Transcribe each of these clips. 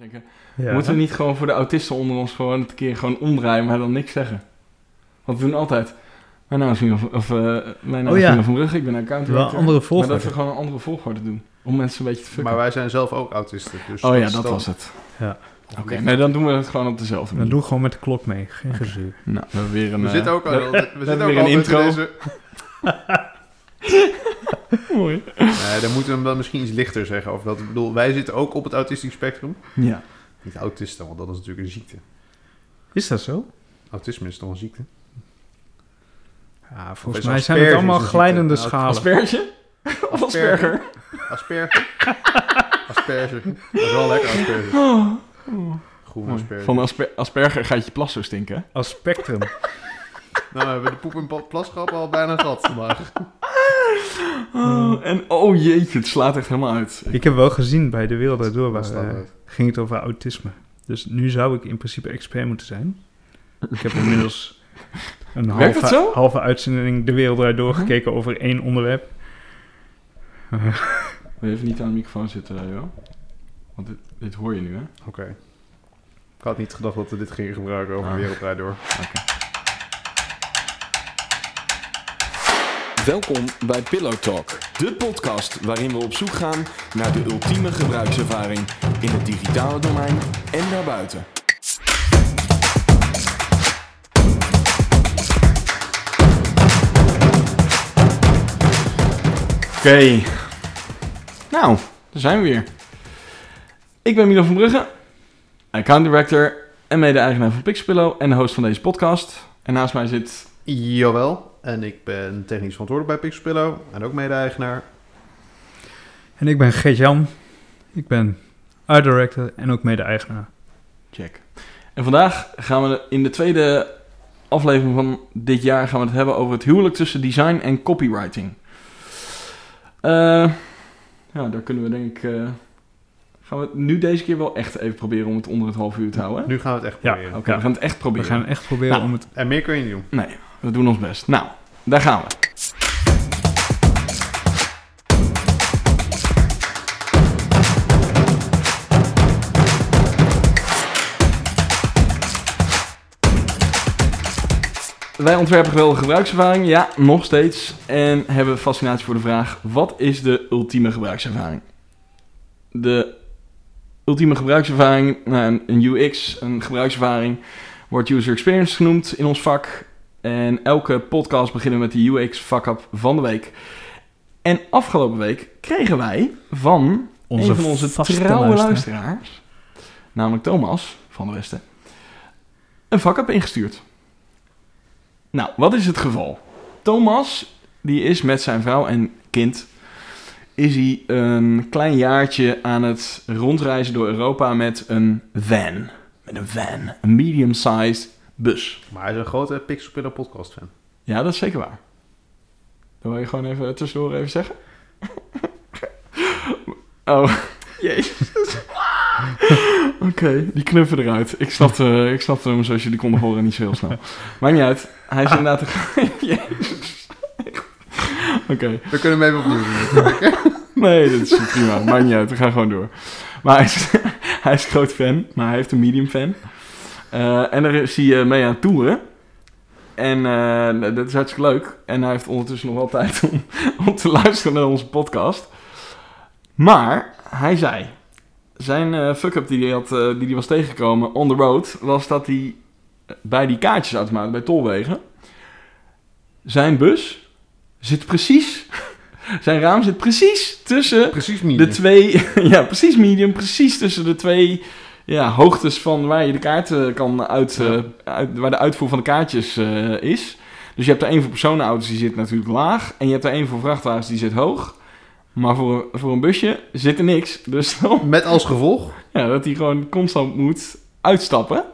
denken, Ja. Moeten we niet gewoon voor de autisten onder ons gewoon een keer gewoon omdraaien, maar dan niks zeggen? Want we doen altijd. Mijn naam is van, of, eh, mijn naam Oh is ja. Milan van Brugge, ik ben account Wel andere Maar dat we gewoon een andere volgorde doen. Om mensen een beetje te fucken. Maar wij zijn zelf ook autisten. Dus oh ja, dat dan- was het. Ja. Oké, nee, dan doen we het gewoon op dezelfde Dan manier. doe gewoon met de klok mee. Geen Oké. gezeur. Nou, we hebben weer een... We eh, zitten ook al, we, we zitten ook weer een altijd in intro. deze... Mooi. Nee, dan moeten we hem dan misschien iets lichter zeggen over dat. Ik bedoel, wij zitten ook op het autistisch spectrum. Ja. Niet autisten, want dat is natuurlijk een ziekte. Is dat zo? Autisme is toch een ziekte? Ja, Of volgens mij zijn het allemaal glijdende Nou, schalen. Asperge? Of asperger? Asperger. Asperger. Dat is wel lekker asperger. Oh. Groen asperger. Van asper asperger gaat je plas zo stinken. hè? Nou, we hebben de poep en plasgrap al bijna gehad vandaag. Oh, en oh jeetje, het slaat echt helemaal uit. Ik heb wel gezien bij De Wereld Door, waar eh, het? ging het over autisme. Dus nu zou ik in principe expert moeten zijn. Ik heb inmiddels een halve, uitzending De Wereld Draait Door gekeken over één onderwerp. We even niet aan de microfoon zitten, joh. Want dit, dit hoor je nu, hè? Oké. Ik had niet gedacht dat we dit gingen gebruiken over Ah. de wereldrijd door. Welkom bij Pillow Talk, de podcast waarin we op zoek gaan naar de ultieme gebruikservaring in het digitale domein en daarbuiten. Oké. Nou, daar zijn we weer. Ik ben Milo van Brugge, account director en mede-eigenaar van Pixpillow en de host van deze podcast. En naast mij zit... Jawel. En ik ben technisch verantwoordelijk bij Pixelpillow en ook mede-eigenaar. En ik ben Geert-Jan. Ik ben art director en ook mede-eigenaar. Check. En vandaag gaan we in de tweede aflevering van dit jaar gaan we het hebben over het huwelijk tussen design en copywriting. Eh, ja, daar kunnen we denk ik... eh, gaan we het nu deze keer wel echt even proberen om het onder het half uur te houden? Nu gaan we het echt Ja. proberen. Oké, we gaan het echt We proberen. gaan echt proberen Nou. om het... En meer kun je niet doen. Nee, we doen ons best. Nou, daar gaan we. Wij ontwerpen geweldige gebruikservaring, ja, nog steeds. En hebben fascinatie voor de vraag, wat is de ultieme gebruikservaring? De ultieme gebruikservaring, nou, een- een UX, een gebruikservaring, wordt user experience genoemd in ons vak. En elke podcast beginnen we met de UX fuck-up van de week. En afgelopen week kregen wij van een van onze trouwe luisteraar. luisteraars, namelijk Thomas van de Westen, een fuck-up ingestuurd. Nou, wat is het geval? Thomas, die is met zijn vrouw en kind, is hij een klein jaartje aan het rondreizen door Europa met een van. Met een van, een medium-sized bus. Maar hij is een grote Pixelpillow podcast fan. Ja, dat is zeker waar. Dat wil je gewoon even tussendoor even zeggen? oh, jezus. Oké, die knuffen eruit. Ik snapte, ik snapte hem zoals jullie konden horen niet zo heel snel. Maakt niet uit. Hij is inderdaad... een- jezus. Oké. We kunnen hem even opnieuw doen. natuurlijk. Nee, dat is prima. Maakt niet uit. We gaan gewoon door. Maar hij is, hij is groot fan. Maar hij heeft een medium fan. Eh, en daar hij eh, mee aan toeren. En eh, dat is hartstikke leuk. En hij heeft ondertussen nog wel tijd om, om te luisteren naar onze podcast. Maar hij zei... Zijn eh, fuck-up die hij, had, die hij was tegengekomen on the road... was dat hij bij die kaartjesautomaat bij Tolwegen... zijn bus zit precies... Zijn raam zit precies tussen Precies de twee, ja, precies medium, precies tussen de twee ja, hoogtes van waar je de kaarten kan uit, Ja. eh, uit- waar de uitvoer van de kaartjes eh, is. Dus je hebt er één voor personenauto's die zit natuurlijk laag en je hebt er één voor vrachtwagens die zit hoog. Maar voor, een- voor een busje zit er niks. Dus dan, Met als gevolg. ja, dat hij gewoon constant moet uitstappen.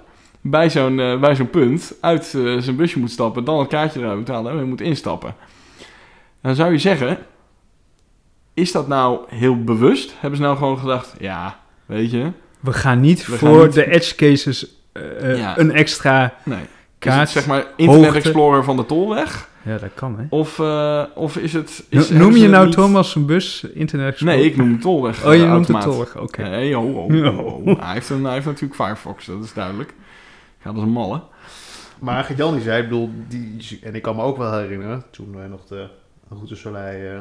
Bij zo'n eh, bij zo'n punt, uit eh, zijn busje moet stappen, dan het kaartje eruit moet halen en weer moet instappen. Dan zou je zeggen, is dat nou heel bewust? Hebben ze nou gewoon gedacht, ja, weet je, We gaan niet We gaan voor niet- de edge cases eh, eh, Ja. een extra nee. Is kaart. het, zeg maar Internet hoogte. Explorer van de tolweg? Ja, dat kan, hè. Of, eh, of is het... No- Is, noem je nou niet- Thomas zijn bus internet Explorer? Nee, ik noem het Tolweg. Oh, je eh, noemt het automaat. Tolweg, oké. Nee, ho, ho. Hij, heeft een, hij heeft natuurlijk Firefox, dat is duidelijk. Gaat als een malle. Maar Jan die zei, ik bedoel, die, en ik kan me ook wel herinneren, toen wij nog de Route Soleil eh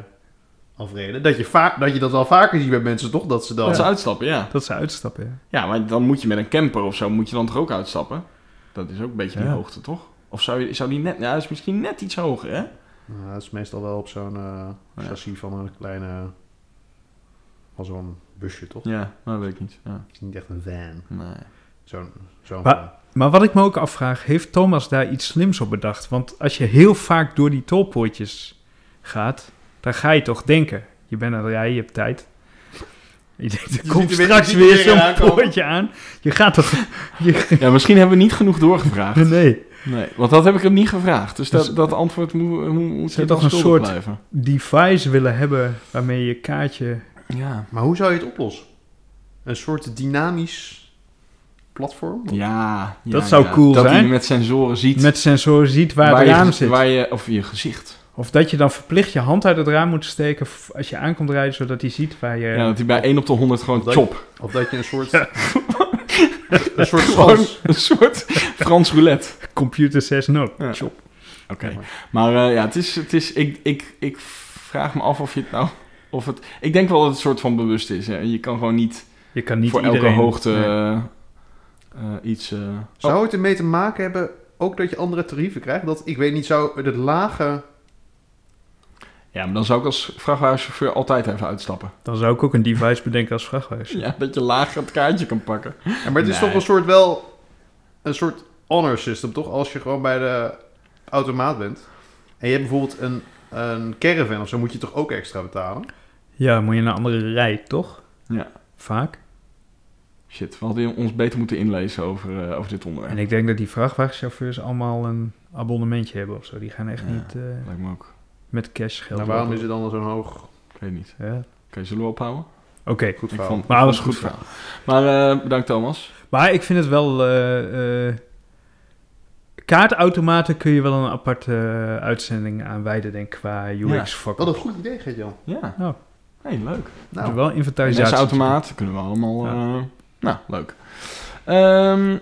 afreden, dat je, vaak, dat je dat wel vaker ziet bij mensen, toch? Dat ze dan... Dat ze uitstappen, ja. Dat ze uitstappen, ja. Ja, maar dan moet je met een camper of zo, moet je dan toch ook uitstappen? Dat is ook een beetje die Ja. hoogte, toch? Of zou, je, zou die net... Ja, dat is misschien net iets hoger, hè? Nou, dat is meestal wel op zo'n eh Ja. chassis van een kleine, van zo'n busje, toch? Ja, dat weet ik niet. Ja, Het is niet echt een van. nee. Zo'n zo'n Maar- van. Maar wat ik me ook afvraag, heeft Thomas daar iets slims op bedacht? Want als je heel vaak door die tolpoortjes gaat, dan ga je toch denken. Je bent aan het rijden, je hebt tijd. Je denkt, er komt er straks je er weer weer zo'n poortje aan. Je gaat toch... Je, Ja, misschien hebben we niet genoeg doorgevraagd. nee, Nee, want dat heb ik hem niet gevraagd. Dus dat, Dus- dat antwoord moet, moet, moet Zou je toch een soort- blijven. device willen hebben waarmee je kaartje... Ja. Maar hoe zou je het oplossen? Een soort dynamisch platform? Ja, ja, Dat zou ja. cool dat zijn. hij met sensoren ziet Met sensoren ziet waar, waar, het je, raam gez- zit. waar je... Of je gezicht. Of dat je dan verplicht je hand uit het raam moet steken als je aankomt rijden, zodat hij ziet waar je... Ja, dat hij bij 1 op de 100 gewoon chop. Of dat je een soort... Ja. een soort Gewoon schans... een soort Frans roulette. Computer says no. Ja. Chop. Oké. Maar eh, ja, het is... Het is ik, ik, ik vraag me af of je het nou... Of het, ik denk wel dat het een soort van bewust is. Hè. Je kan gewoon niet, Je kan niet voor iedereen... elke hoogte Nee. eh, eh, iets... eh, Zou het ermee te maken hebben, ook dat je andere tarieven krijgt? Dat, ik weet niet, zou het lage... Ja, maar dan zou ik als vrachtwagenchauffeur altijd even uitstappen. Dan zou ik ook een device bedenken als vrachtwagen. Ja, dat je lager het kaartje kan pakken. Ja, maar het is Nee. toch een soort wel... Een soort honor system, toch? Als je gewoon bij de automaat bent. En je hebt bijvoorbeeld een, een caravan of zo, moet je toch ook extra betalen? Ja, moet je naar een andere rij, toch? Ja. Vaak. Shit, we hadden ons beter moeten inlezen over, eh, over dit onderwerp. En ik denk dat die vrachtwagenchauffeurs allemaal een abonnementje hebben of zo. Die gaan echt Ja. niet eh, Lijkt me ook. Met cash geld Nou, waarom is het dan zo'n hoog... Ik weet niet. Ja. Oké, zullen we ophouden? Oké, Goed verhaal. vond, Maar alles goed verhaal. Maar eh, bedankt Thomas. maar ik vind het wel... eh, eh, kaartautomaten kun je wel een aparte eh, uitzending aan wijden, denk ik, qua UX fuck Wat een goed idee, Gert-Jan. Ja. Nou. Hey, leuk. Nou, Nou, wel Deze inventarisatie. automaat kunnen we allemaal... Ja. eh, nou, leuk. Ehm,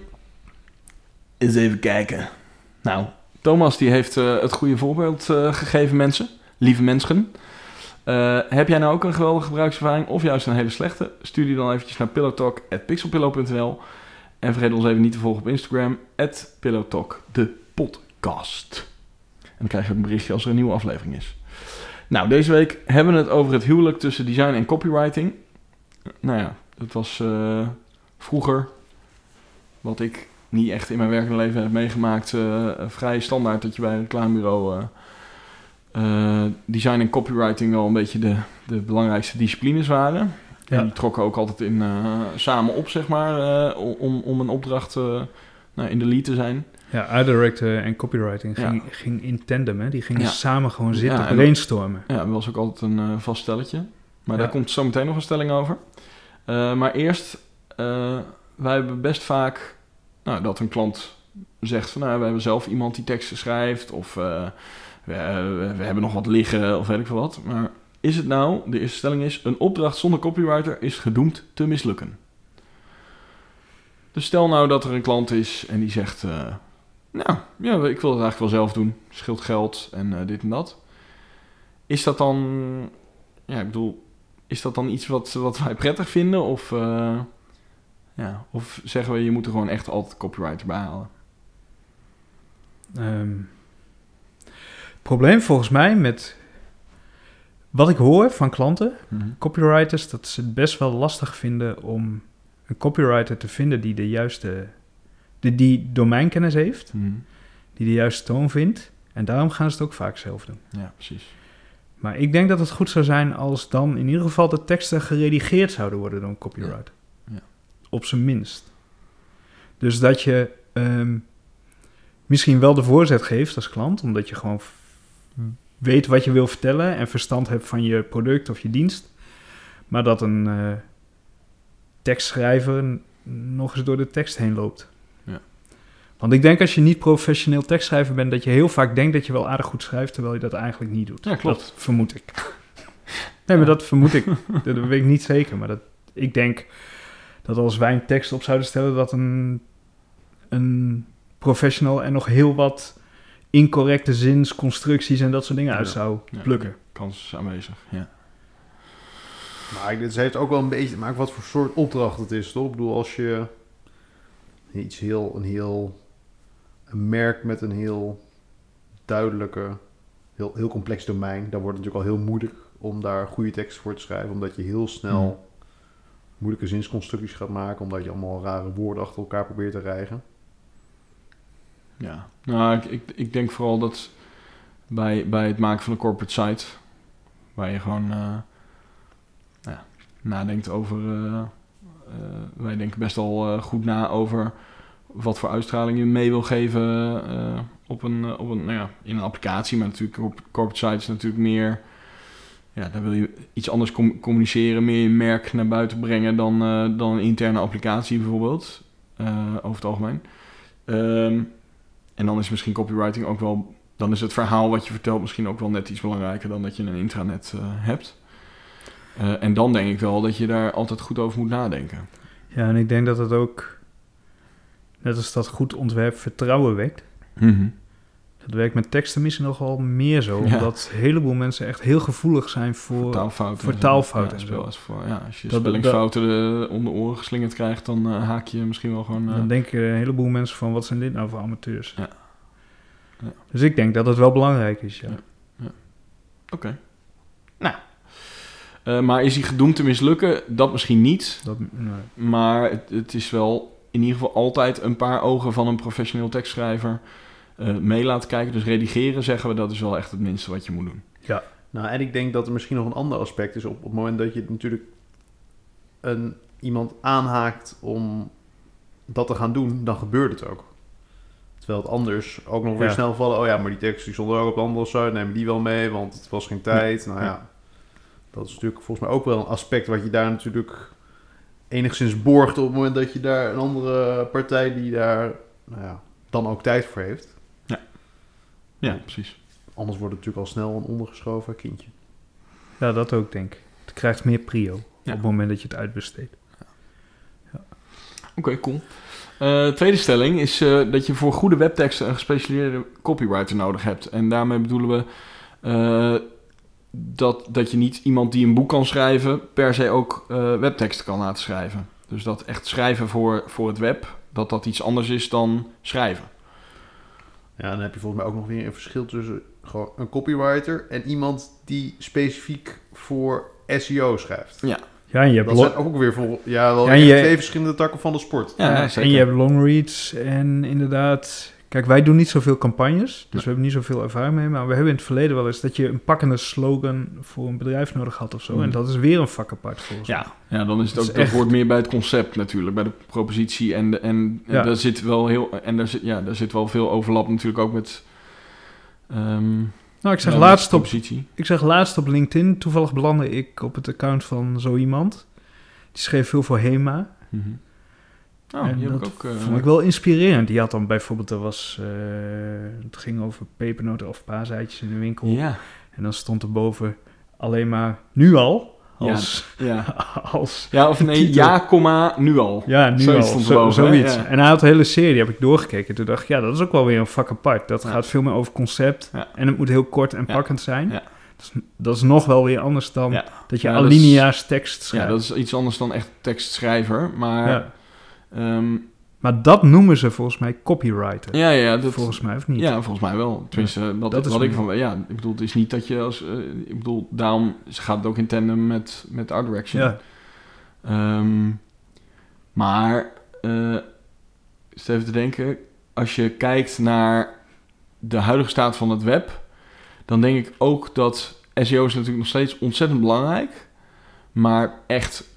eens even kijken. Nou, Thomas die heeft eh, het goede voorbeeld eh, gegeven, mensen. Lieve mensen. Eh, heb jij nou ook een geweldige gebruikservaring of juist een hele slechte? Stuur die dan eventjes naar pillowtalk.pixelpillow.nl En vergeet ons even niet te volgen op Instagram, pillowtalk, de podcast. En dan krijg je een berichtje als er een nieuwe aflevering is. Nou, deze week hebben we het over het huwelijk tussen design en copywriting. Nou ja, het was vroeger, wat ik niet echt in mijn werkende leven heb meegemaakt, eh, vrij standaard dat je bij een reclamebureau eh, eh, design en copywriting wel een beetje de, de belangrijkste disciplines waren. Ja. En die trokken ook altijd in, eh, samen op, zeg maar, eh, om, om een opdracht eh, nou, in de lead te zijn. Ja, art director en copywriting Ja. ging, ging in tandem, hè. Die gingen Ja. samen gewoon zitten, Ja, en- brainstormen. Ja, dat was ook altijd een eh, vast stelletje. Maar daar komt zo meteen nog een stelling over. Eh, maar eerst, eh, wij hebben best vaak nou, dat een klant zegt van... Nou, we hebben zelf iemand die teksten schrijft of eh, we, we- hebben nog wat liggen of weet ik veel wat. Maar is het nou, de eerste stelling is... Een opdracht zonder copywriter is gedoemd te mislukken. Dus stel nou dat er een klant is en die zegt... eh, nou, ja, ik wil het eigenlijk wel zelf doen. Scheelt geld en eh, dit en dat. Is dat dan, ja, ik bedoel, is dat dan iets wat, wat wij prettig vinden? Of, ja, of zeggen we, je moet er gewoon echt altijd copywriter bij halen? Ehm, het probleem volgens mij met wat ik hoor van klanten, copywriters, dat ze het best wel lastig vinden om een copywriter te vinden die de juiste, die, die domeinkennis heeft, Mhm. die de juiste toon vindt. En daarom gaan ze het ook vaak zelf doen. Ja, precies. Maar ik denk dat het goed zou zijn als dan in ieder geval de teksten geredigeerd zouden worden door een copywriter. Ja. Op zijn minst. Dus dat je ehm, misschien wel de voorzet geeft als klant, omdat je gewoon weet wat je wil vertellen en verstand hebt van je product of je dienst. Maar dat een eh, tekstschrijver nog eens door de tekst heen loopt. Ja. Want ik denk als je niet professioneel tekstschrijver bent, dat je heel vaak denkt dat je wel aardig goed schrijft, terwijl je dat eigenlijk niet doet. Ja, klopt. Dat vermoed ik. nee, maar dat vermoed ik. Dat weet ik niet zeker, maar dat, ik denk dat als wij een tekst op zouden stellen, dat een, een professional er nog heel wat incorrecte zinsconstructies en dat soort dingen uit Ja. zou Ja. plukken. Kans is aanwezig, ja. Maar dit heeft ook wel een beetje te maken wat voor soort opdracht het is, toch? Ik bedoel, als je iets heel, een heel, een merk met een heel duidelijke, heel, heel complex domein, dan wordt het natuurlijk al heel moeilijk om daar goede teksten voor te schrijven, omdat je heel snel Hmm. Moeilijke zinsconstructies gaat maken, omdat je allemaal rare woorden achter elkaar probeert te rijgen. Ja, nou, ik, ik, ik denk vooral dat bij, bij het maken van een corporate site, waar je gewoon eh, nadenkt over. eh, eh, wij denken best eh, goed na over wat voor uitstraling je mee wil geven op een, op een, nou ja, in een applicatie. Maar natuurlijk, corp- corporate site is natuurlijk meer. Ja, daar wil je iets anders com- communiceren, meer je merk naar buiten brengen dan, eh, dan een interne applicatie bijvoorbeeld. eh, over het algemeen. Ehm, en dan is misschien copywriting ook wel... Dan is het verhaal wat je vertelt misschien ook wel net iets belangrijker... dan dat je een intranet eh, hebt. En dan denk ik wel dat je daar altijd goed over moet nadenken. Ja, en ik denk dat het ook, net als dat goed ontwerp vertrouwen wekt, dat werkt met teksten misschien nogal meer zo. Ja. Omdat een heleboel mensen echt heel gevoelig zijn voor... Taalfouten. voor taalfouten en zo. voor, ja, als je Dat- spellingsfouten eh, om de oren geslingerd krijgt... dan eh, haak je misschien wel gewoon... eh, Dan denken een heleboel mensen van, wat zijn dit nou voor amateurs? Ja. Ja. Dus ik denk dat het wel belangrijk is, ja. Ja. Oké. Nou. Eh, maar is hij gedoemd te mislukken? Dat misschien niet. Dat, nee. Maar het, het is wel in ieder geval altijd een paar ogen van een professioneel tekstschrijver eh, mee laten kijken. Dus redigeren zeggen we, dat is wel echt het minste wat je moet doen. Nou, en ik denk dat er misschien nog een ander aspect is. Op het moment dat je natuurlijk een, iemand aanhaakt om dat te gaan doen, dan gebeurt het ook. Terwijl het anders ook nog weer Ja. snel vallen. Oh ja, maar die tekst die stond er ook op de andere site. Neem die wel mee, want het was geen tijd. Nou ja, dat is natuurlijk volgens mij ook wel een aspect wat je daar natuurlijk enigszins borgt op het moment dat je daar een andere partij die daar nou ja, dan ook tijd voor heeft. Ja, precies. Anders wordt het natuurlijk al snel een ondergeschoven kindje. ja, dat ook denk ik. Het krijgt meer prio op het moment dat je het uitbesteedt. Oké, cool. Eh, tweede stelling is eh, dat je voor goede webteksten een gespecialiseerde copywriter nodig hebt. En daarmee bedoelen we eh, dat, dat je niet iemand die een boek kan schrijven per se ook eh, webteksten kan laten schrijven. Dus dat echt schrijven voor, voor het web, dat dat iets anders is dan schrijven. Ja, dan heb je volgens mij ook nog weer een verschil tussen gewoon een copywriter en iemand die specifiek voor SEO schrijft. Ja, Ja, en je hebt, Dat zijn ook weer vol, ja, wel Ja, je- twee verschillende takken van de sport. ja, ja, en je hebt longreads en inderdaad... Kijk, wij doen niet zoveel campagnes, dus Nee. we hebben niet zoveel ervaring mee. Maar we hebben in het verleden wel eens dat je een pakkende slogan voor een bedrijf nodig had of zo. Mm. En dat is weer een vak apart volgens mij. Ja, ja, dan is het Dat ook, is dat hoort meer bij het concept natuurlijk, bij de propositie. En, en, en Ja. daar zit wel heel, en daar zit, ja, daar zit wel veel overlap natuurlijk ook met. ehm, Nou, ik zeg, laatst op, propositie. ik zeg laatst op LinkedIn, toevallig belandde ik op het account van zo iemand. Die schreef veel voor HEMA. Mhm. Oh, die heb ik dat ook. eh, vond ik wel inspirerend. Die had dan bijvoorbeeld, er was, eh, het ging over pepernoten of paaseitjes in de winkel. Ja, En dan stond er boven alleen maar nu al. Als, ja. als ja, of nee, titel. ja, komma, nu al. ja, nu Zoiets al. Zo, zoiets. Ja. En hij had de hele serie, heb ik doorgekeken. Toen dacht ik, ja, dat is ook wel weer een vak apart. Dat Ja. gaat veel meer over concept. Ja. En het moet heel kort en Ja. pakkend zijn. Ja. Dat, is, dat is nog wel weer anders dan Ja. dat je Ja, alinea's tekst Ja, schrijft. dat is iets anders dan echt tekstschrijver. Maar Ja. Ehm, Maar dat noemen ze volgens mij copywriter. ja, ja, dat, volgens mij, of niet? Ja, volgens mij wel. Tenminste, wat, dat is wat ik van... Ja, ik bedoel, het is niet dat je als... eh, ik bedoel, daarom gaat het ook in tandem met, met Art Direction. Ja. Ehm, maar, eens even te denken... Als je kijkt naar de huidige staat van het web... dan denk ik ook dat SEO is natuurlijk nog steeds ontzettend belangrijk. Maar echt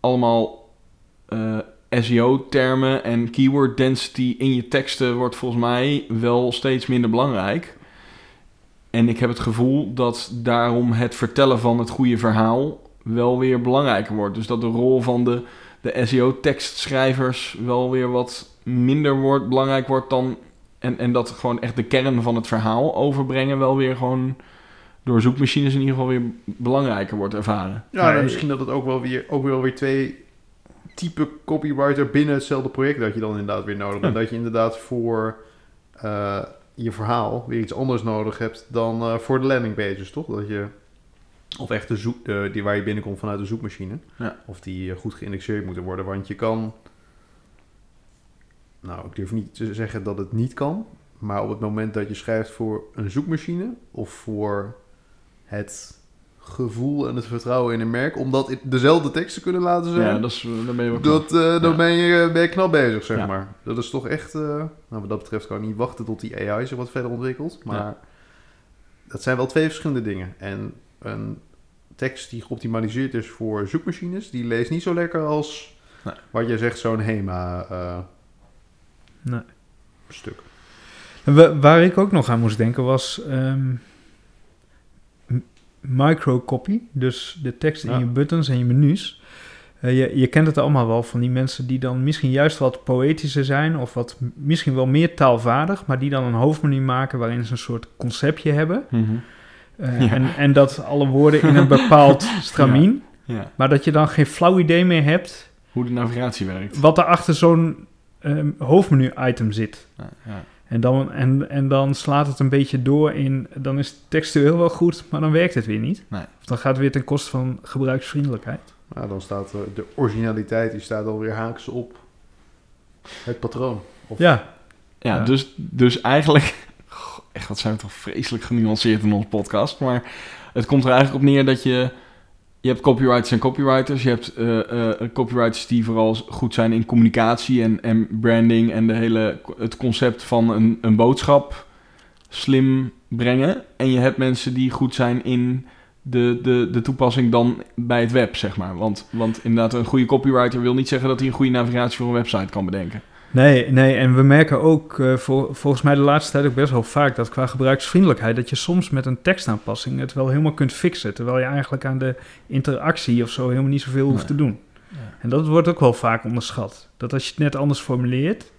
allemaal eh, SEO-termen en keyword density in je teksten wordt volgens mij wel steeds minder belangrijk. En ik heb het gevoel dat daarom het vertellen van het goede verhaal wel weer belangrijker wordt. Dus dat de rol van de, de SEO-tekstschrijvers wel weer wat minder wordt, belangrijk wordt dan... En, en dat gewoon echt de kern van het verhaal overbrengen wel weer gewoon... door zoekmachines in ieder geval weer belangrijker wordt ervaren. Ja, misschien dat het ook wel weer, ook wel weer twee type copywriter binnen hetzelfde project dat je dan inderdaad weer nodig hebt. Ja. En dat je inderdaad voor eh, je verhaal weer iets anders nodig hebt dan eh, voor de landing pages, toch? Dat je, of echt de zoek, de, die waar je binnenkomt vanuit de zoekmachine. Ja. Of die eh, goed geïndexeerd moeten worden. Want je kan, nou ik durf niet te zeggen dat het niet kan. Maar op het moment dat je schrijft voor een zoekmachine of voor het gevoel en het vertrouwen in een merk, om dat in dezelfde tekst te kunnen laten zijn, Ja, dat is, dan ben je wel dat, eh, dan Ja. ben, je, ben je knap bezig, zeg Ja. maar. Dat is toch echt, eh, nou, wat dat betreft kan ik niet wachten tot die AI zich wat verder ontwikkelt. Maar Ja. dat zijn wel twee verschillende dingen. En een tekst die geoptimaliseerd is voor zoekmachines, die leest niet zo lekker als Nee. wat jij zegt, zo'n HEMA eh, Nee. stuk. Waar ik ook nog aan moest denken was ehm microcopy. Dus de tekst in Ja. je buttons en je menus. Eh, je, je kent het allemaal wel van die mensen die dan misschien juist wat poëtischer zijn... of wat misschien wel meer taalvaardig... maar die dan een hoofdmenu maken waarin ze een soort conceptje hebben. Mhm. Eh, Ja. en, en dat alle woorden in een bepaald stramien... Ja, maar dat je dan geen flauw idee meer hebt... hoe de navigatie werkt. wat er achter zo'n ehm, hoofdmenu-item zit. Ja, ja. En dan, en, en dan slaat het een beetje door in... dan is het textueel wel goed, maar dan werkt het weer niet. Nee. Of dan gaat het weer ten koste van gebruiksvriendelijkheid. Nou, dan staat eh, de originaliteit, die staat alweer haaks op het patroon. Of, Ja, Ja, Ja. Dus, dus eigenlijk... Goh, Echt, wat zijn we toch vreselijk genuanceerd in onze podcast. Maar het komt er eigenlijk op neer dat je... Je hebt copywriters en copywriters. Je hebt eh, eh, copywriters die vooral goed zijn in communicatie en, en branding... en de hele, het concept van een, een boodschap slim brengen. En je hebt mensen die goed zijn in de, de, de toepassing dan bij het web, zeg maar. Want, want inderdaad, een goede copywriter wil niet zeggen... dat hij een goede navigatie voor een website kan bedenken. Nee, nee. En we merken ook eh, vol- volgens mij de laatste tijd ook best wel vaak... dat qua gebruiksvriendelijkheid... dat je soms met een tekstaanpassing het wel helemaal kunt fixen... terwijl je eigenlijk aan de interactie of zo helemaal niet zoveel hoeft te doen. En dat wordt ook wel vaak onderschat. Dat als je het net anders formuleert...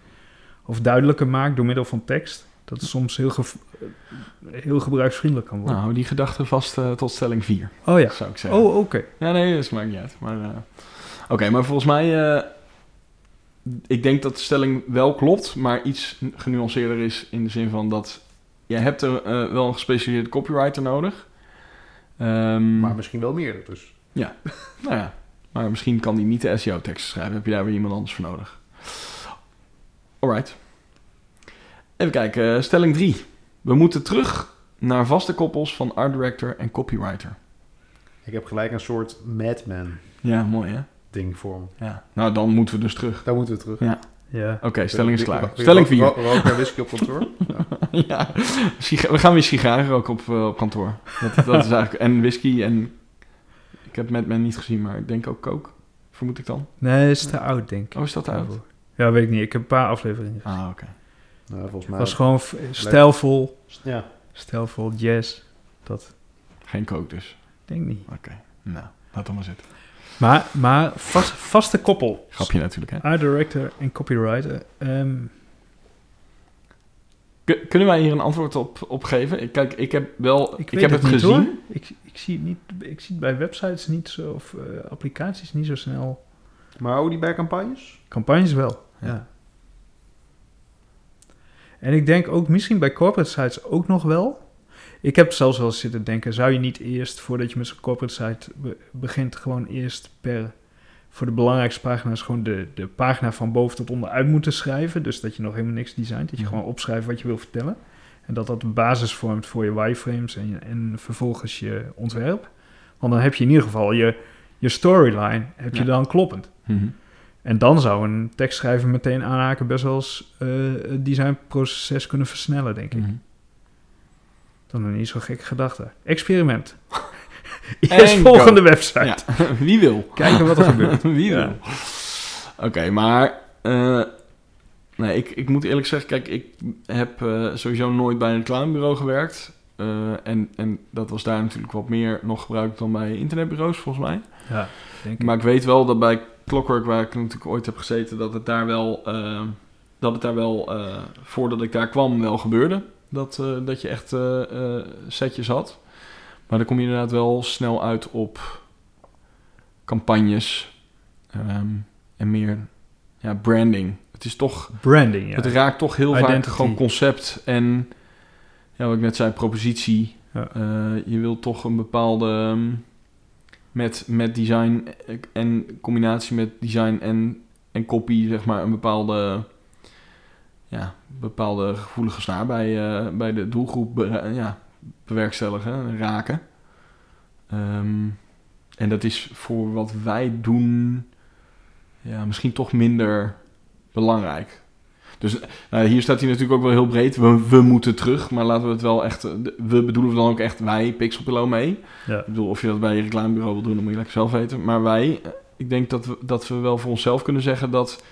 of duidelijker maakt door middel van tekst... dat het soms heel, eh, heel gebruiksvriendelijk kan worden. Nou, die gedachte vast eh, tot stelling 4, oh ja. zou ik zeggen. Oh, oké. Ja, nee, dat maakt niet uit. Maar, Oké, maar volgens mij... ik denk dat de stelling wel klopt, maar iets genuanceerder is in de zin van dat... Je hebt er eh, wel een gespecialiseerde copywriter nodig. Ehm, Maar misschien wel meer dus. nou ja, maar misschien kan die niet de SEO-teksten schrijven. Heb je daar weer iemand anders voor nodig. Alright. Even kijken, eh, stelling 3. We moeten terug naar vaste koppels van art director en copywriter. Ik heb gelijk een soort madman Ja, mooi hè? Ding voor me. Ja. Nou, dan moeten we dus terug. Daar moeten we terug. Ja. Oké, stelling is klaar. Wil je Stelling ro- 4. ro- Roken en whisky op kantoor? ja, we gaan weer sigaren ook op, eh, op kantoor. Dat, dat is eigenlijk... En whisky en... Ik heb met men niet gezien, maar ik denk ook coke. Vermoed ik dan. Nee, is te oud, denk ik. Oh, is dat oud? Ja, weet ik niet. Ik heb een paar afleveringen. gezien. Ah, oké. nou, volgens Het mij... was gewoon stijlvol. Ja. Stijlvol jazz. Dat Geen coke dus. denk niet. Oké. Nou, laat dan maar zitten. Maar, maar vast, vaste koppel. Grapje natuurlijk, hè. Art director en copywriter. Ehm, Kun- Kunnen wij hier een antwoord op, op geven? Ik- Kijk, ik heb wel... Ik, weet heb het niet, gezien. hoor. Ik, ik, zie het niet, ik zie het bij websites niet zo, of eh, applicaties niet zo snel. Maar houden die bij campagnes? Campagnes wel, Ja. ja. En ik denk ook misschien bij corporate sites ook nog wel. Ik heb zelfs wel eens zitten denken, zou je niet eerst, voordat je met zo'n corporate site be- begint, gewoon eerst per, voor de belangrijkste pagina's, gewoon de, de pagina van boven tot onder uit moeten schrijven. Dus dat je nog helemaal niks designt, dat je Mhm. gewoon opschrijft wat je wil vertellen. En dat dat de basis vormt voor je wireframes en, je- en vervolgens je ontwerp. Want dan heb je in ieder geval je, je storyline, heb je Ja. dan kloppend. Mhm. En dan zou een tekstschrijver meteen aanhaken best wel eens eh, het designproces kunnen versnellen, denk ik. Mhm. Dan een niet zo gekke gedachte. Experiment. Eerst En volgende go. website. Ja, wie wil? Kijken wat er gebeurt. wie Ja. wil? Oké, maar... eh, nee, ik, ik moet eerlijk zeggen... Kijk, ik heb eh, sowieso nooit bij een reclamebureau gewerkt. Eh, en, en dat was daar natuurlijk wat meer nog gebruikt dan bij internetbureaus, volgens mij. Ja, denk ik. Maar ik weet wel dat bij Clockwork, waar ik natuurlijk ooit heb gezeten, dat het daar wel, dat het daar wel, voordat ik daar kwam, wel gebeurde. Dat, eh, dat je echt eh, eh, setjes had. Maar dan kom je inderdaad wel snel uit op campagnes ehm, en meer ja, branding. Het is toch, Branding, ja. het raakt toch heel vaak gewoon concept en, ja, wat ik net zei, propositie. Ja. Je wilt toch een bepaalde, ehm, met, met design en combinatie met design en, en copy, zeg maar, een bepaalde, ja, bepaalde gevoelige snaar bij, eh, bij de doelgroep be- ja, bewerkstelligen, raken. Ehm, en dat is voor wat wij doen, ja, misschien toch minder belangrijk. Dus nou, hier staat hij natuurlijk ook wel heel breed. We, we moeten terug, maar laten we het wel echt... eh, We bedoelen dan ook echt wij, Pixelpillow, mee. Ja. Ik bedoel, of je dat bij je reclamebureau wil doen, dan moet je lekker zelf weten. Maar wij, eh, ik denk dat we, dat we wel voor onszelf kunnen zeggen dat,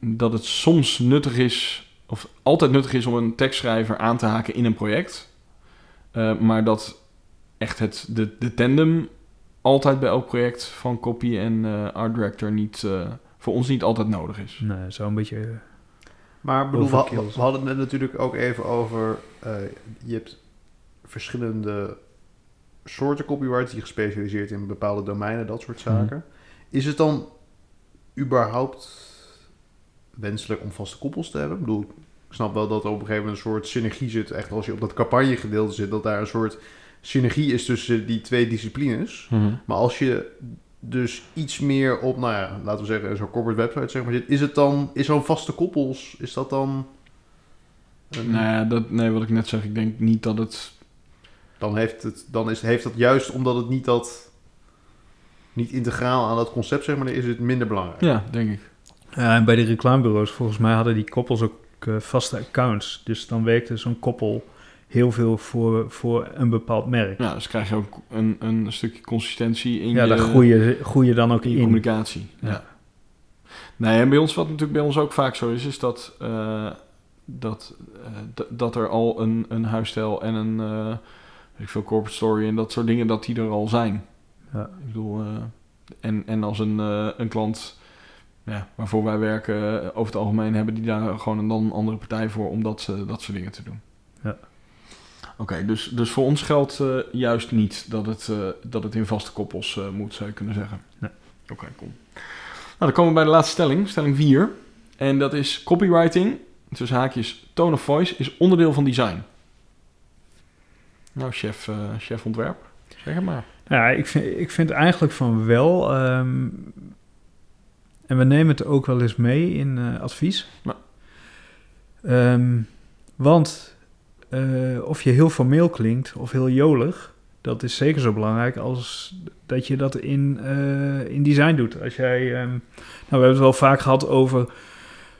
dat het soms nuttig is, of altijd nuttig is om een tekstschrijver aan te haken in een project. Eh, maar dat echt het, de, de tandem altijd bij elk project van copy en eh, art director niet, eh, voor ons niet altijd nodig is. Nee, zo een beetje... Maar bedoel, we, we hadden het natuurlijk ook even over... eh, je hebt verschillende soorten copywriters die gespecialiseerd in bepaalde domeinen, dat soort zaken. Is het dan überhaupt wenselijk om vaste koppels te hebben? Ik bedoel, ik snap wel dat er op een gegeven moment een soort synergie zit. Echt als je op dat campagnegedeelte zit, dat daar een soort synergie is tussen die twee disciplines. Maar als je dus iets meer op, nou ja, laten we zeggen, zo'n corporate website zeg maar zit, is het dan, is zo'n vaste koppels, is dat dan... een- Nou ja, dat, nee, wat ik net zeg, ik denk niet dat het... Dan, heeft, het, dan is, heeft dat juist omdat het niet dat, niet integraal aan dat concept zeg maar, is het minder belangrijk. Ja, denk ik. Ja, en bij de reclamebureaus, volgens mij hadden die koppels ook eh, vaste accounts. Dus dan werkte zo'n koppel heel veel voor, voor een bepaald merk. Ja, dus krijg je ook een, een stukje consistentie in Ja, je, daar groei je, groei je dan ook in communicatie. Ja. Ja. Nee, en bij ons, wat natuurlijk bij ons ook vaak zo is, is dat, eh, dat, eh, dat er al een, een huisstijl en een eh, weet ik veel corporate story en dat soort dingen, dat die er al zijn. Ja. Ik bedoel, eh, en, en als een, eh, een klant ja, waarvoor wij werken, eh, over het algemeen hebben die daar gewoon een, dan een andere partij voor om dat, eh, dat soort dingen te doen. Ja. Oké, dus, dus voor ons geldt eh, juist niet dat het, dat het in vaste koppels moet, zou je kunnen zeggen. Nee. Oké, cool. Nou, dan komen we bij de laatste stelling, stelling 4. En dat is copywriting, tussen haakjes tone of voice, is onderdeel van design. Nou, chef, chef ontwerp, zeg het maar. Ja, ik vind, ik vind eigenlijk van wel. ehm, en we nemen het ook wel eens mee in eh, advies. Ehm, want eh, of je heel formeel klinkt of heel jolig, dat is zeker zo belangrijk als dat je dat in, eh, in design doet. Als jij, ehm, nou, we hebben het wel vaak gehad over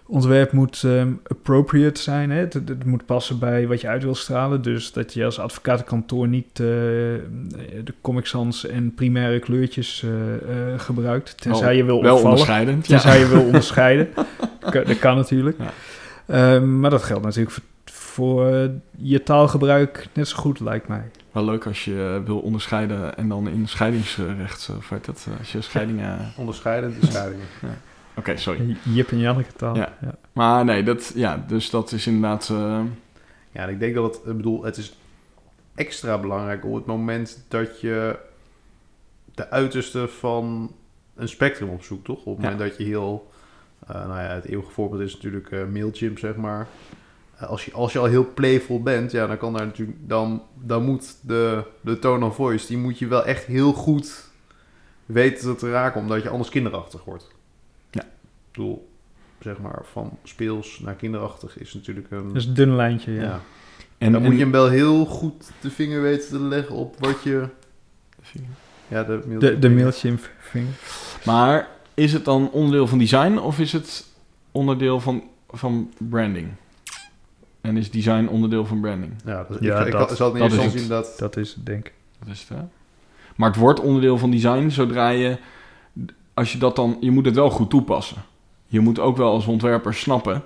ontwerp moet ehm, appropriate zijn. Hè? Het, het moet passen bij wat je uit wil stralen. Dus dat je als advocatenkantoor niet eh, de Comic Sans en primaire kleurtjes eh, eh, gebruikt. Tenzij Wel- je wil Wel opvallen. onderscheidend. Tenzij je wil onderscheiden. Dat kan natuurlijk. Ja. Ehm, maar dat geldt natuurlijk voor, voor je taalgebruik net zo goed, lijkt mij. Wel leuk als je wil onderscheiden en dan in scheidingsrecht, of weet dat, als je scheidingen... Onderscheidend de scheidingen. Oké, sorry. Jip en Janneke taal. Ja. Maar nee, dat, ja, dus dat is inderdaad... eh, Ja, ik denk dat het, ik bedoel, het is extra belangrijk op het moment dat je de uiterste van een spectrum opzoekt, toch? Op het Ja. moment dat je heel, eh, nou ja, het eeuwige voorbeeld is natuurlijk eh Mailchimp, zeg maar. Als, je, als je al heel playful bent, ja, dan kan daar natuurlijk, dan, dan moet de, de tone of voice, die moet je wel echt heel goed weten te raken, omdat je anders kinderachtig wordt. Ik bedoel, zeg maar, van speels naar kinderachtig is natuurlijk een... Dus een dun lijntje, ja. ja. en, dan en- moet je hem wel heel goed de vinger weten te leggen op wat je... Ja, de mail. De, de Mailchimp vinger. Maar is het dan onderdeel van design of is het onderdeel van, van branding? En is design onderdeel van branding? Ja, dat, Ja, ik, ik dat- had- zal het dat is het. zien dat... Dat is het, denk ik. Dat is het, hè? Maar het wordt onderdeel van design zodra je... Als je dat dan... Je moet het wel goed toepassen. Je moet ook wel als ontwerper snappen...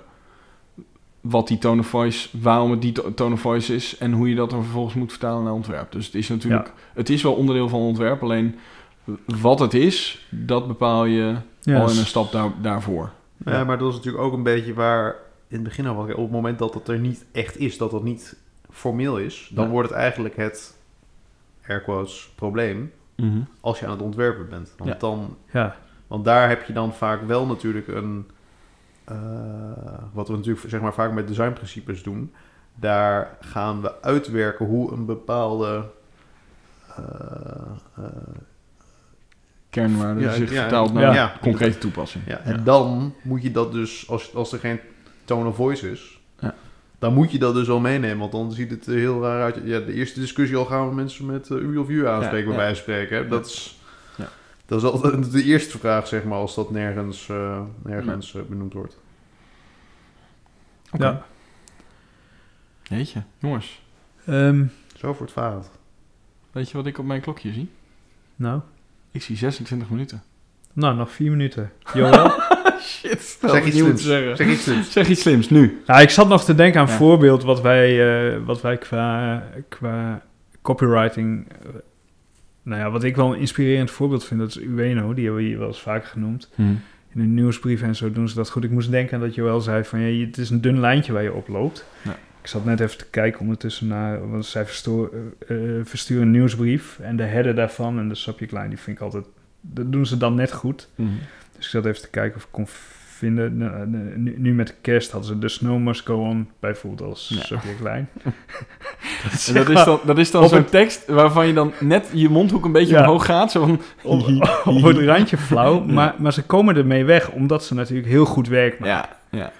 wat die tone of voice... waarom het die to- tone of voice is... en hoe je dat dan vervolgens moet vertalen naar ontwerp. Dus het is natuurlijk... Het is wel onderdeel van ontwerp... alleen wat het is... dat bepaal je al in een s- stap daar, daarvoor. Ja, maar dat is natuurlijk ook een beetje waar in het begin al. Op het moment dat het er niet echt is, dat het niet formeel is, dan Ja. wordt het eigenlijk het air quotes probleem Mhm. als je aan het ontwerpen bent. Want, Ja. dan, Ja, want daar heb je dan vaak wel natuurlijk een. eh, wat we natuurlijk zeg maar vaak met designprincipes doen. Daar gaan we uitwerken hoe een bepaalde. eh, eh, Kernwaarden Ja, zich ja, vertaald naar ja. ja, concrete toepassing. Ja, en dan moet je dat dus, als, als er geen tone of voice is, Ja. dan moet je dat dus wel meenemen. Want dan ziet het er heel raar uit. Ja, de eerste discussie al gaan we mensen met eh, u of u aanspreken, Ja, bij ja. wijze van spreken. Hè. Dat, is, Ja. Dat is altijd de eerste vraag, zeg maar, als dat nergens, eh, nergens eh, benoemd wordt. Oké. ja. Jeetje, jongens. Ehm, Zo voortvarend. Weet je wat ik op mijn klokje zie? nou, Ik zie 26 minuten. nou, nog vier minuten. Joël? Shit. Zeg iets slims. Zeg iets slims. Zeg iets slims, nu. Nou, ik zat nog te denken aan een Ja. voorbeeld wat wij, eh, wat wij qua, qua copywriting... nou ja, wat ik wel een inspirerend voorbeeld vind, dat is Ueno. Die hebben we hier wel eens vaker genoemd. In een nieuwsbrief en zo doen ze dat goed. Ik moest denken aan dat Joël zei van... Ja, je- het is een dun lijntje waar je op loopt. Ja. Ik zat net even te kijken ondertussen naar... Want zij verstoor, eh, eh, versturen een nieuwsbrief. En de header daarvan en de subject line... die vind ik altijd... Dat doen ze dan net goed. Mhm. Dus ik zat even te kijken of ik kon vinden. Nu, nu met kerst hadden ze The Snow Must Go On bijvoorbeeld als Ja. subjectlijn. En dat is dan, dat is dan Op zo'n het- tekst waarvan je dan net je mondhoek een beetje Ja. omhoog gaat. Zo van, op, op het randje flauw, Ja. maar, maar ze komen ermee weg, omdat ze natuurlijk heel goed werk maken. ja, ja.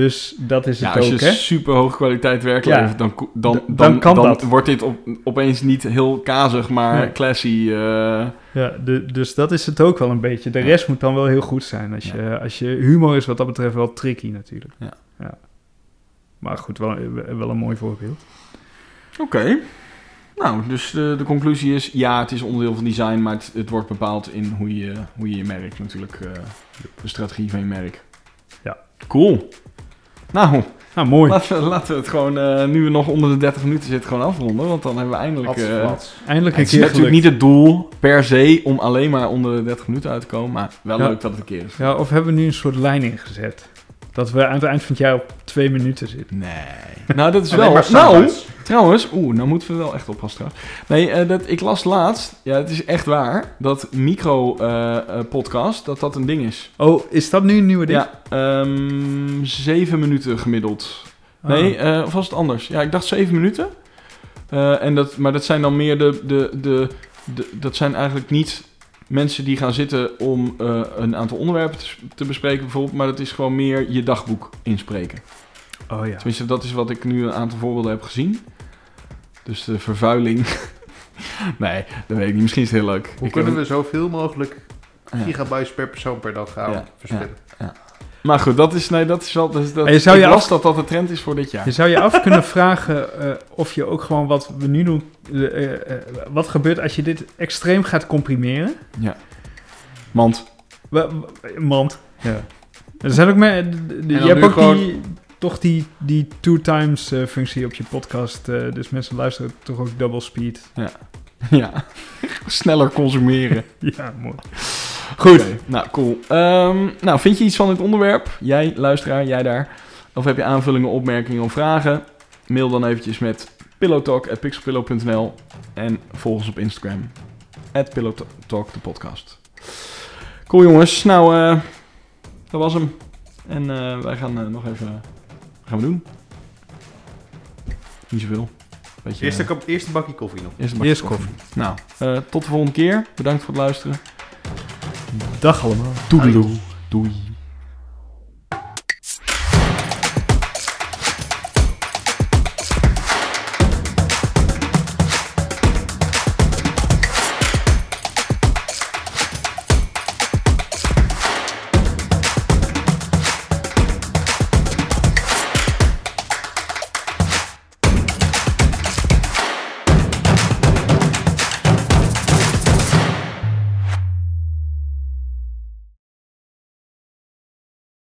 Dus dat is ja het als ook, je hè? super hoge kwaliteit werk Ja. levert, dan, dan, dan, dan wordt dit op, opeens niet heel kazig, maar Nee. classy. eh, Ja, de, dus dat is het ook wel een beetje. De rest moet dan wel heel goed zijn. Als, je, als je humor is wat dat betreft wel tricky natuurlijk. Ja. Maar goed, wel, wel een mooi voorbeeld. Oké. Nou, dus de, de conclusie is, ja, het is onderdeel van design, maar het, het wordt bepaald in hoe je hoe je, je merk natuurlijk, eh, de strategie van je merk. Ja. Cool. Nou, Nou, mooi. laten, we, laten we het gewoon, eh, nu we nog onder de 30 minuten zitten, gewoon afronden, want dan hebben we eindelijk... Eh. Eindelijk een het is keer natuurlijk niet het doel per se om alleen maar onder de 30 minuten uit te komen, maar wel Ja. leuk dat het een keer is. Ja, of hebben we nu een soort lijn ingezet? Dat we aan het eind van het jaar op twee minuten zitten. Nee. Nou, dat is wel... Nou. Trouwens, oeh, nou moeten we wel echt oppassen trouwens. Nee, eh, dat, ik las laatst, ja, het is echt waar, dat micro-podcast, dat dat een ding is. Oh, is dat nu een nieuwe ding? Ja, ehm zeven minuten gemiddeld. Ah. Nee, eh, of was het anders? Ja, ik dacht zeven minuten. Eh, en dat, maar dat zijn dan meer de, de, de, de... Dat zijn eigenlijk niet mensen die gaan zitten om eh, een aantal onderwerpen te, te bespreken bijvoorbeeld. Maar dat is gewoon meer je dagboek inspreken. Oh ja. Tenminste, dat is wat ik nu een aantal voorbeelden heb gezien. Dus de vervuiling. nee, dat weet ik niet. Misschien is het heel leuk. Hoe Ik kunnen heb- we zoveel mogelijk Ja. gigabytes per persoon per dag gaan Ja, verspillen? Maar goed, dat is, nee, dat is wel... Dat, dat, En je zou je af- dat dat de trend is voor dit jaar. Je zou je af kunnen vragen eh, of je ook gewoon wat we nu doen... eh, eh, wat gebeurt als je dit extreem gaat comprimeren? Want, Wa- wa- Mand. Ja. Er zijn ook meer... Je hebt ook gewoon- die, toch die, die two times functie op je podcast. dus mensen luisteren toch ook double speed. ja, sneller consumeren. Ja, mooi. Goed. Nou, cool. Ehm, nou, vind je iets van dit onderwerp? Jij, luisteraar, jij daar. Of heb je aanvullingen, opmerkingen of vragen? Mail dan eventjes met pillowtalk.pixelpillow.nl en volg ons op Instagram. At pillowtalk, de podcast. Cool jongens. Nou, eh, dat was hem. En eh, wij gaan eh, nog even... Wat gaan we doen? Niet zoveel. Beetje, Eerste, kop- eerste bakje koffie nog. eerste bakje Eerst koffie. Nou, eh, tot de volgende keer. Bedankt voor het luisteren. Dag allemaal. Doei. Doei.